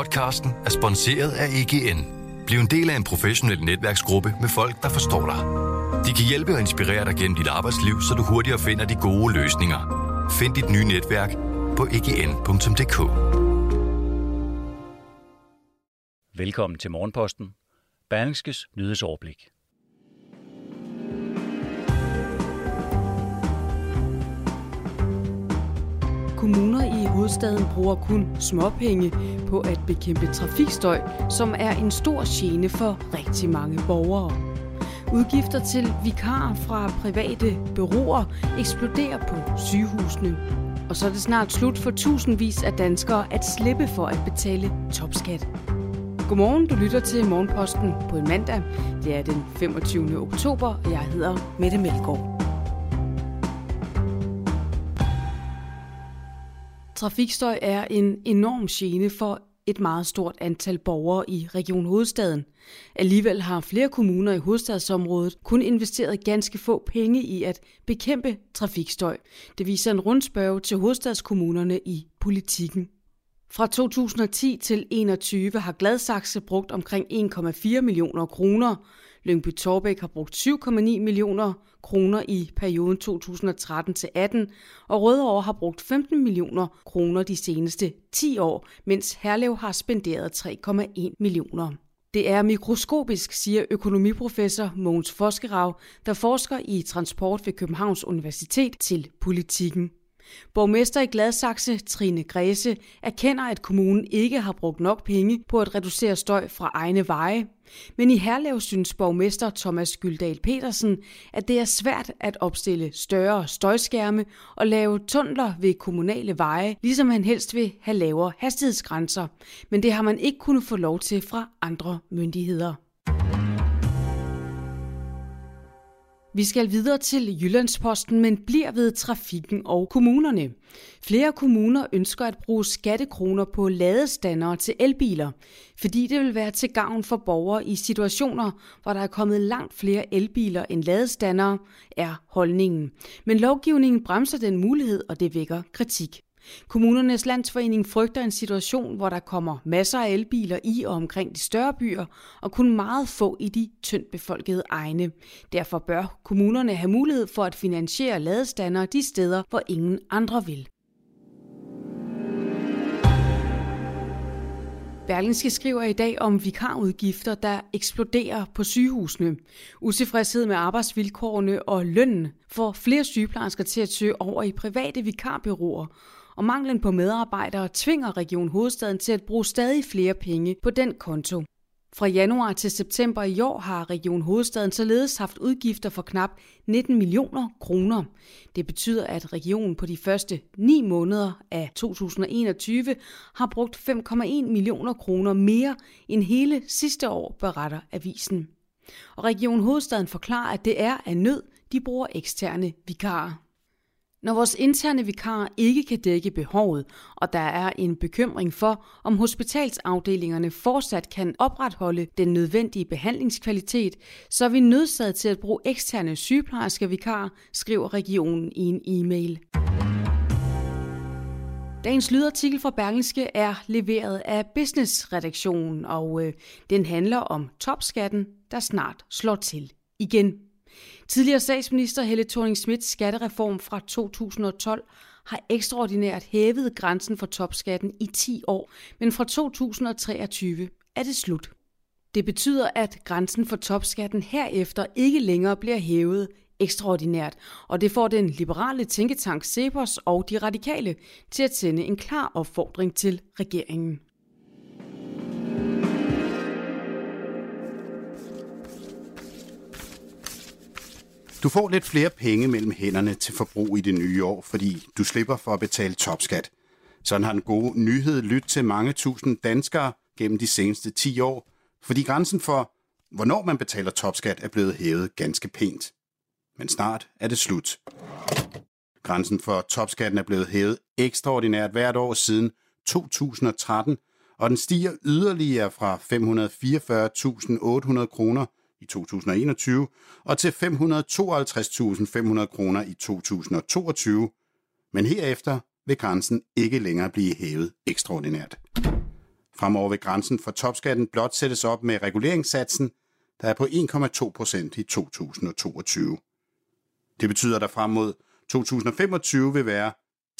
Podcasten er sponsoreret af EGN. Bliv en del af en professionel netværksgruppe med folk, der forstår dig. De kan hjælpe og inspirere dig gennem dit arbejdsliv, så du hurtigere finder de gode løsninger. Find dit nye netværk på egn.dk. Velkommen til Morgenposten. Berlingskes nyhedsoverblik. Kommuner hovedstaden bruger kun småpenge på at bekæmpe trafikstøj, som er en stor gene for rigtig mange borgere. Udgifter til vikarer fra private bureauer eksploderer på sygehusene. Og så er det snart slut for tusindvis af danskere at slippe for at betale topskat. Godmorgen, du lytter til Morgenposten på en mandag. Det er den 25. oktober, og jeg hedder Mette Melgaard. Trafikstøj er en enorm gene for et meget stort antal borgere i Region Hovedstaden. Alligevel har flere kommuner i hovedstadsområdet kun investeret ganske få penge i at bekæmpe trafikstøj. Det viser en rundspørg til hovedstadskommunerne i politikken. Fra 2010 til 2021 har Gladsaxe brugt omkring 1,4 millioner kroner. Lyngby Torbæk har brugt 7,9 millioner kroner i perioden 2013 til 18, og Rødovre har brugt 15 millioner kroner de seneste 10 år, mens Herlev har spenderet 3,1 millioner. Det er mikroskopisk, siger økonomiprofessor Mogens Foskerav, der forsker i transport ved Københavns Universitet til politikken. Borgmester i Gladsaxe, Trine Græse, erkender, at kommunen ikke har brugt nok penge på at reducere støj fra egne veje. Men i Herlev synes borgmester Thomas Gyldal Petersen, at det er svært at opstille større støjskærme og lave tunneler ved kommunale veje, ligesom han helst vil have lavere hastighedsgrænser. Men det har man ikke kunnet få lov til fra andre myndigheder. Vi skal videre til Jyllandsposten, men bliver ved trafikken og kommunerne. Flere kommuner ønsker at bruge skattekroner på ladestandere til elbiler, fordi det vil være til gavn for borgere i situationer, hvor der er kommet langt flere elbiler end ladestandere, er holdningen. Men lovgivningen bremser den mulighed, og det vækker kritik. Kommunernes landsforening frygter en situation, hvor der kommer masser af elbiler i og omkring de større byer, og kun meget få i de tyndt befolkede egne. Derfor bør kommunerne have mulighed for at finansiere ladestander de steder, hvor ingen andre vil. Berlingske skriver i dag om vikarudgifter, der eksploderer på sygehusene. Utilfredshed med arbejdsvilkårene og lønnen får flere sygeplejersker til at søge over i private vikarbyråer, og manglen på medarbejdere tvinger Region Hovedstaden til at bruge stadig flere penge på den konto. Fra januar til september i år har Region Hovedstaden således haft udgifter for knap 19 millioner kroner. Det betyder, at regionen på de første 9 måneder af 2021 har brugt 5,1 millioner kroner mere end hele sidste år, beretter avisen. Og Region Hovedstaden forklarer, at det er af nød, de bruger eksterne vikarer. Når vores interne vikar ikke kan dække behovet, og der er en bekymring for, om hospitalsafdelingerne fortsat kan opretholde den nødvendige behandlingskvalitet, så er vi nødsaget til at bruge eksterne sygeplejerske vikarer, skriver regionen i en e-mail. Dagens lydartikel fra Berlingske er leveret af Business-redaktionen, og øh, den handler om topskatten, der snart slår til igen. Tidligere statsminister Helle thorning Schmidts skattereform fra 2012 har ekstraordinært hævet grænsen for topskatten i 10 år, men fra 2023 er det slut. Det betyder, at grænsen for topskatten herefter ikke længere bliver hævet ekstraordinært, og det får den liberale tænketank Cepos og de radikale til at sende en klar opfordring til regeringen. Du får lidt flere penge mellem hænderne til forbrug i det nye år, fordi du slipper for at betale topskat. Sådan har den gode nyhed lyttet til mange tusind danskere gennem de seneste 10 år, fordi grænsen for, hvornår man betaler topskat, er blevet hævet ganske pænt. Men snart er det slut. Grænsen for topskatten er blevet hævet ekstraordinært hvert år siden 2013, og den stiger yderligere fra 544.800 kroner i 2021 og til 552.500 kroner i 2022, men herefter vil grænsen ikke længere blive hævet ekstraordinært. Fremover vil grænsen for topskatten blot sættes op med reguleringssatsen, der er på 1,2 procent i 2022. Det betyder, at der frem mod 2025 vil være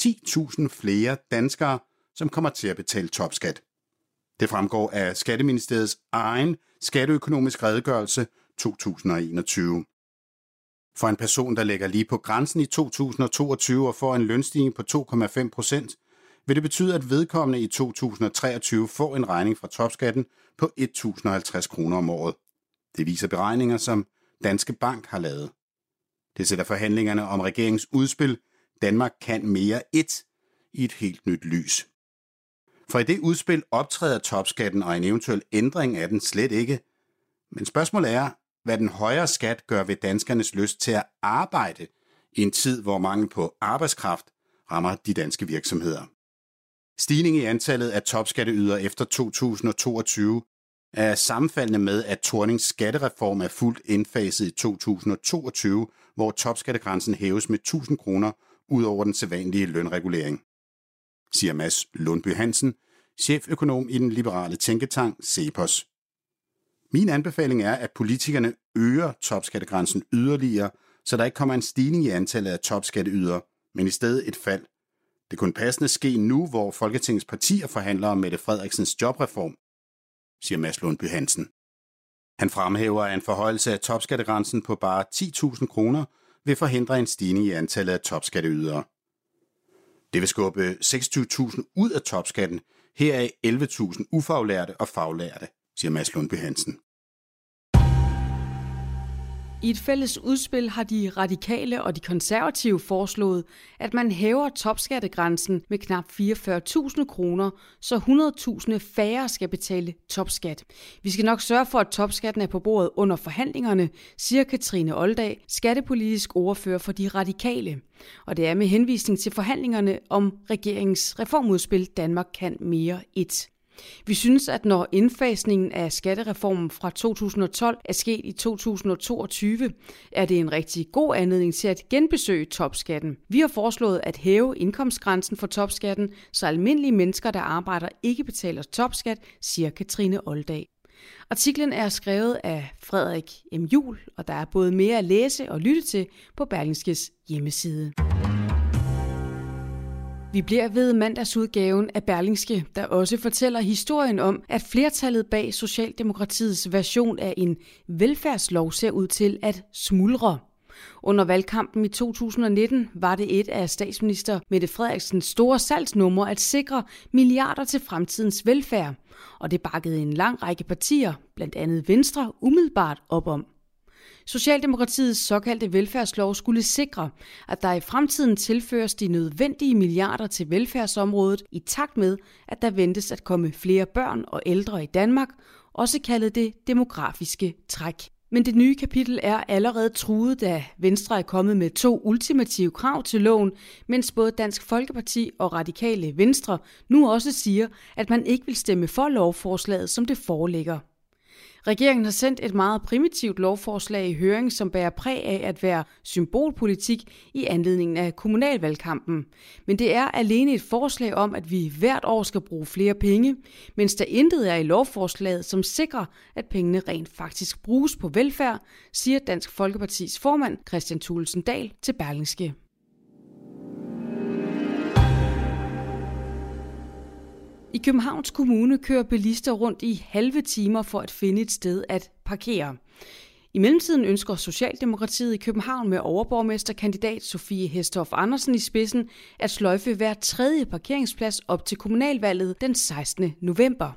10.000 flere danskere, som kommer til at betale topskat. Det fremgår af Skatteministeriets egen skatteøkonomisk redegørelse 2021. For en person, der ligger lige på grænsen i 2022 og får en lønstigning på 2,5 procent, vil det betyde, at vedkommende i 2023 får en regning fra topskatten på 1.050 kroner om året. Det viser beregninger, som Danske Bank har lavet. Det sætter forhandlingerne om regeringens udspil Danmark kan mere 1 i et helt nyt lys. For i det udspil optræder topskatten og en eventuel ændring af den slet ikke. Men spørgsmålet er, hvad den højere skat gør ved danskernes lyst til at arbejde i en tid, hvor mangel på arbejdskraft rammer de danske virksomheder. Stigning i antallet af topskatteydere efter 2022 er sammenfaldende med, at Tornings skattereform er fuldt indfaset i 2022, hvor topskattegrænsen hæves med 1000 kroner ud over den sædvanlige lønregulering, siger Mads Lundby Hansen, cheføkonom i den liberale tænketank CEPOS. Min anbefaling er, at politikerne øger topskattegrænsen yderligere, så der ikke kommer en stigning i antallet af topskatteydere, men i stedet et fald. Det kunne passende ske nu, hvor Folketingets partier forhandler om Mette Frederiksens jobreform, siger Mads Lundby Hansen. Han fremhæver, at en forhøjelse af topskattegrænsen på bare 10.000 kroner vil forhindre en stigning i antallet af topskatteydere. Det vil skubbe 26.000 ud af topskatten, heraf 11.000 ufaglærte og faglærte, siger Mads Lundby Hansen. I et fælles udspil har de radikale og de konservative foreslået, at man hæver topskattegrænsen med knap 44.000 kroner, så 100.000 færre skal betale topskat. Vi skal nok sørge for, at topskatten er på bordet under forhandlingerne, siger Katrine Oldag, skattepolitisk ordfører for de radikale. Og det er med henvisning til forhandlingerne om regeringens reformudspil Danmark kan mere 1. Vi synes, at når indfasningen af skattereformen fra 2012 er sket i 2022, er det en rigtig god anledning til at genbesøge topskatten. Vi har foreslået at hæve indkomstgrænsen for topskatten, så almindelige mennesker, der arbejder, ikke betaler topskat, siger Katrine Oldag. Artiklen er skrevet af Frederik M. Jul, og der er både mere at læse og lytte til på Berlingskes hjemmeside. Vi bliver ved mandagsudgaven af Berlingske, der også fortæller historien om, at flertallet bag Socialdemokratiets version af en velfærdslov ser ud til at smuldre. Under valgkampen i 2019 var det et af statsminister Mette Frederiksens store salgsnumre at sikre milliarder til fremtidens velfærd, og det bakkede en lang række partier, blandt andet Venstre, umiddelbart op om. Socialdemokratiets såkaldte velfærdslov skulle sikre, at der i fremtiden tilføres de nødvendige milliarder til velfærdsområdet i takt med, at der ventes at komme flere børn og ældre i Danmark, også kaldet det demografiske træk. Men det nye kapitel er allerede truet, da Venstre er kommet med to ultimative krav til loven, mens både Dansk Folkeparti og Radikale Venstre nu også siger, at man ikke vil stemme for lovforslaget, som det foreligger. Regeringen har sendt et meget primitivt lovforslag i høring, som bærer præg af at være symbolpolitik i anledningen af kommunalvalgkampen. Men det er alene et forslag om, at vi hvert år skal bruge flere penge, mens der intet er i lovforslaget, som sikrer, at pengene rent faktisk bruges på velfærd, siger Dansk Folkepartis formand Christian Thulesen Dahl til Berlingske. I Københavns Kommune kører bilister rundt i halve timer for at finde et sted at parkere. I mellemtiden ønsker Socialdemokratiet i København med overborgmesterkandidat Sofie Hestorf Andersen i spidsen at sløjfe hver tredje parkeringsplads op til kommunalvalget den 16. november.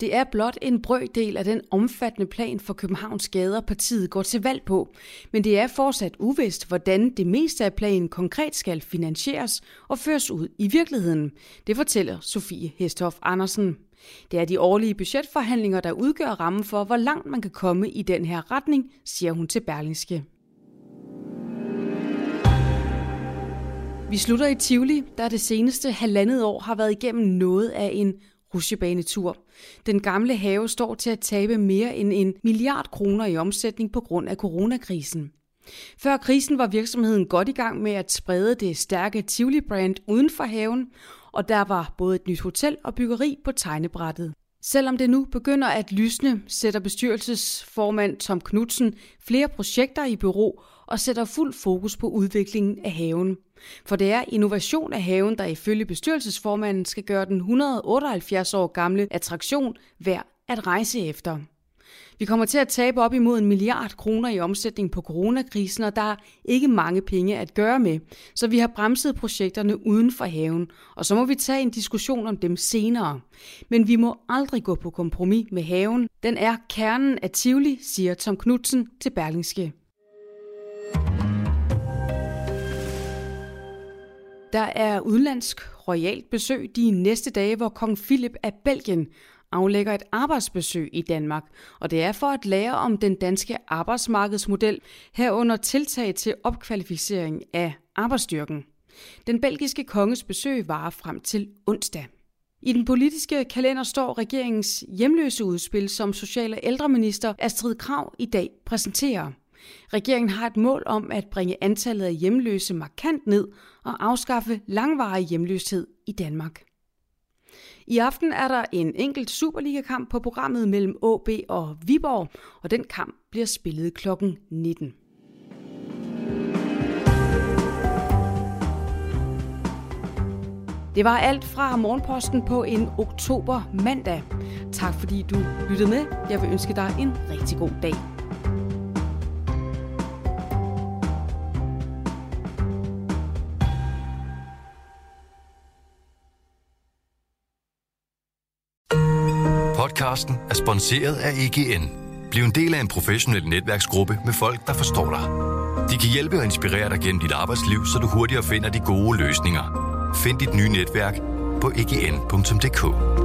Det er blot en brøkdel af den omfattende plan for Københavns gader, partiet går til valg på. Men det er fortsat uvist, hvordan det meste af planen konkret skal finansieres og føres ud i virkeligheden. Det fortæller Sofie Hesthoff Andersen. Det er de årlige budgetforhandlinger, der udgør rammen for, hvor langt man kan komme i den her retning, siger hun til Berlingske. Vi slutter i Tivoli, der det seneste halvandet år har været igennem noget af en rusjebanetur. Den gamle have står til at tabe mere end en milliard kroner i omsætning på grund af coronakrisen. Før krisen var virksomheden godt i gang med at sprede det stærke Tivoli-brand uden for haven, og der var både et nyt hotel og byggeri på tegnebrættet. Selvom det nu begynder at lysne, sætter bestyrelsesformand Tom Knudsen flere projekter i bureau og sætter fuld fokus på udviklingen af haven. For det er innovation af haven, der ifølge bestyrelsesformanden skal gøre den 178 år gamle attraktion værd at rejse efter. Vi kommer til at tabe op imod en milliard kroner i omsætning på coronakrisen, og der er ikke mange penge at gøre med. Så vi har bremset projekterne uden for haven, og så må vi tage en diskussion om dem senere. Men vi må aldrig gå på kompromis med haven. Den er kernen af Tivoli, siger Tom Knudsen til Berlingske. Der er udenlandsk royalt besøg de næste dage, hvor kong Philip af Belgien aflægger et arbejdsbesøg i Danmark, og det er for at lære om den danske arbejdsmarkedsmodel herunder tiltag til opkvalificering af arbejdsstyrken. Den belgiske konges besøg varer frem til onsdag. I den politiske kalender står regeringens hjemløse udspil, som social- og ældreminister Astrid Krav i dag præsenterer. Regeringen har et mål om at bringe antallet af hjemløse markant ned og afskaffe langvarig hjemløshed i Danmark. I aften er der en enkelt Superliga-kamp på programmet mellem AB og Viborg, og den kamp bliver spillet kl. 19. Det var alt fra Morgenposten på en oktober mandag. Tak fordi du lyttede med. Jeg vil ønske dig en rigtig god dag. Podcasten er sponsoreret af EGN. Bliv en del af en professionel netværksgruppe med folk, der forstår dig. De kan hjælpe og inspirere dig gennem dit arbejdsliv, så du hurtigere finder de gode løsninger. Find dit nye netværk på egn.dk.